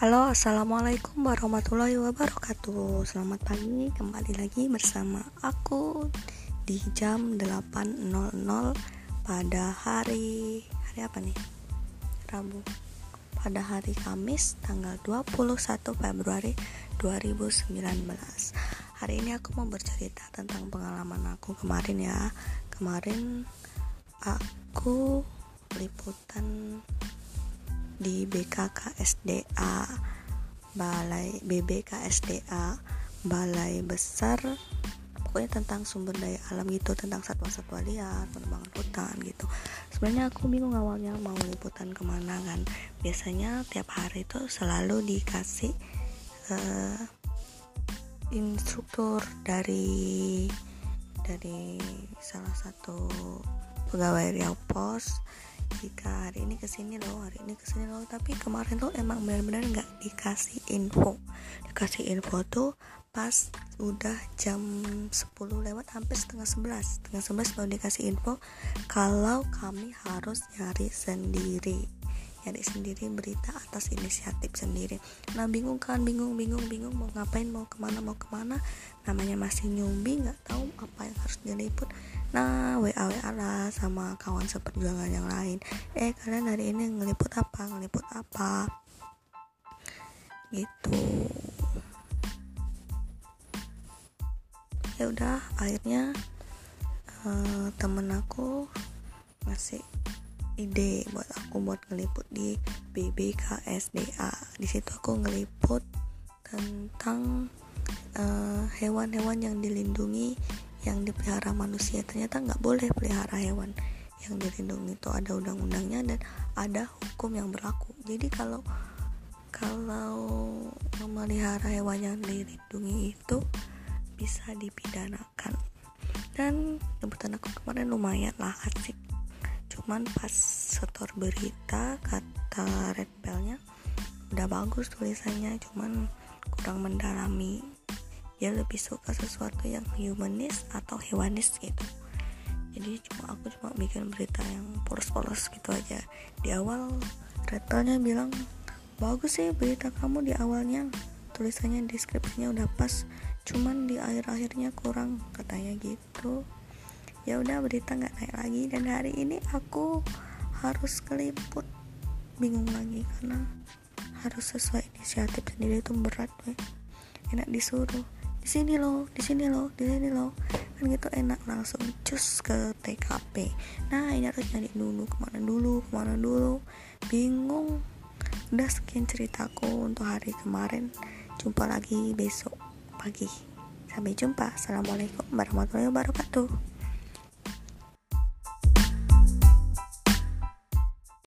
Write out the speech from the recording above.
Halo, assalamualaikum warahmatullahi wabarakatuh. Selamat pagi, kembali lagi bersama aku di jam 8.00 pada hari hari apa nih? Rabu. Pada hari Kamis tanggal 21 Februari 2019. Hari ini aku mau bercerita tentang pengalaman aku kemarin ya. Kemarin aku liputan di BKKSDA Balai BBKSDA Balai Besar pokoknya tentang sumber daya alam gitu tentang satwa-satwa liar penebangan hutan gitu. Sebenarnya aku bingung awalnya mau liputan ke mana kan. Biasanya tiap hari itu selalu dikasih uh, instruktur dari dari salah satu pegawai Riau Pos jika hari ini ke sini loh hari ini ke sini loh. Tapi kemarin tuh emang benar-benar nggak dikasih info. Dikasih info tuh pas udah jam 10 lewat hampir setengah 11 setengah 11 baru dikasih info kalau kami harus nyari sendiri nyari sendiri berita atas inisiatif sendiri. Nah bingung kan? Bingung bingung bingung. Mau ngapain? Mau ke mana? Mau ke mana? Namanya masih nyumbi nggak tahu apa yang harus diliput. Nah wa wa lah sama kawan seperjuangan yang lain. Eh kalian hari ini ngeliput apa? Ngeliput apa? Gitu. Ya udah akhirnya uh, temen aku ngasih ide buat aku buat ngeliput di BBKSDA di situ aku ngeliput tentang eh, hewan-hewan uh, yang dilindungi yang dipelihara manusia. Ternyata nggak boleh pelihara hewan yang dilindungi itu. Ada undang-undangnya dan ada hukum yang berlaku. Jadi kalau kalau memelihara hewan yang dilindungi itu bisa dipidanakan. Dan kebetulan aku kemarin lumayan lah asik cuman pas setor berita kata red bellnya udah bagus tulisannya cuman kurang mendalami. Dia lebih suka sesuatu yang humanis atau hewanis gitu. Jadi cuma aku cuma bikin berita yang polos-polos gitu aja. Di awal red bellnya bilang bagus sih berita kamu di awalnya. Tulisannya deskripsinya udah pas cuman di akhir-akhirnya kurang katanya gitu ya udah berita nggak naik lagi. Dan hari ini aku harus keliput bingung lagi karena harus sesuai inisiatif sendiri itu berat weh enak disuruh di sini loh di sini loh di sini loh. Kan gitu enak langsung cus ke TKP nah ini harus nyari dulu ke mana dulu ke mana dulu. Bingung. Udah sekian ceritaku untuk hari kemarin. Jumpa lagi besok pagi. Sampai jumpa. Assalamualaikum warahmatullahi wabarakatuh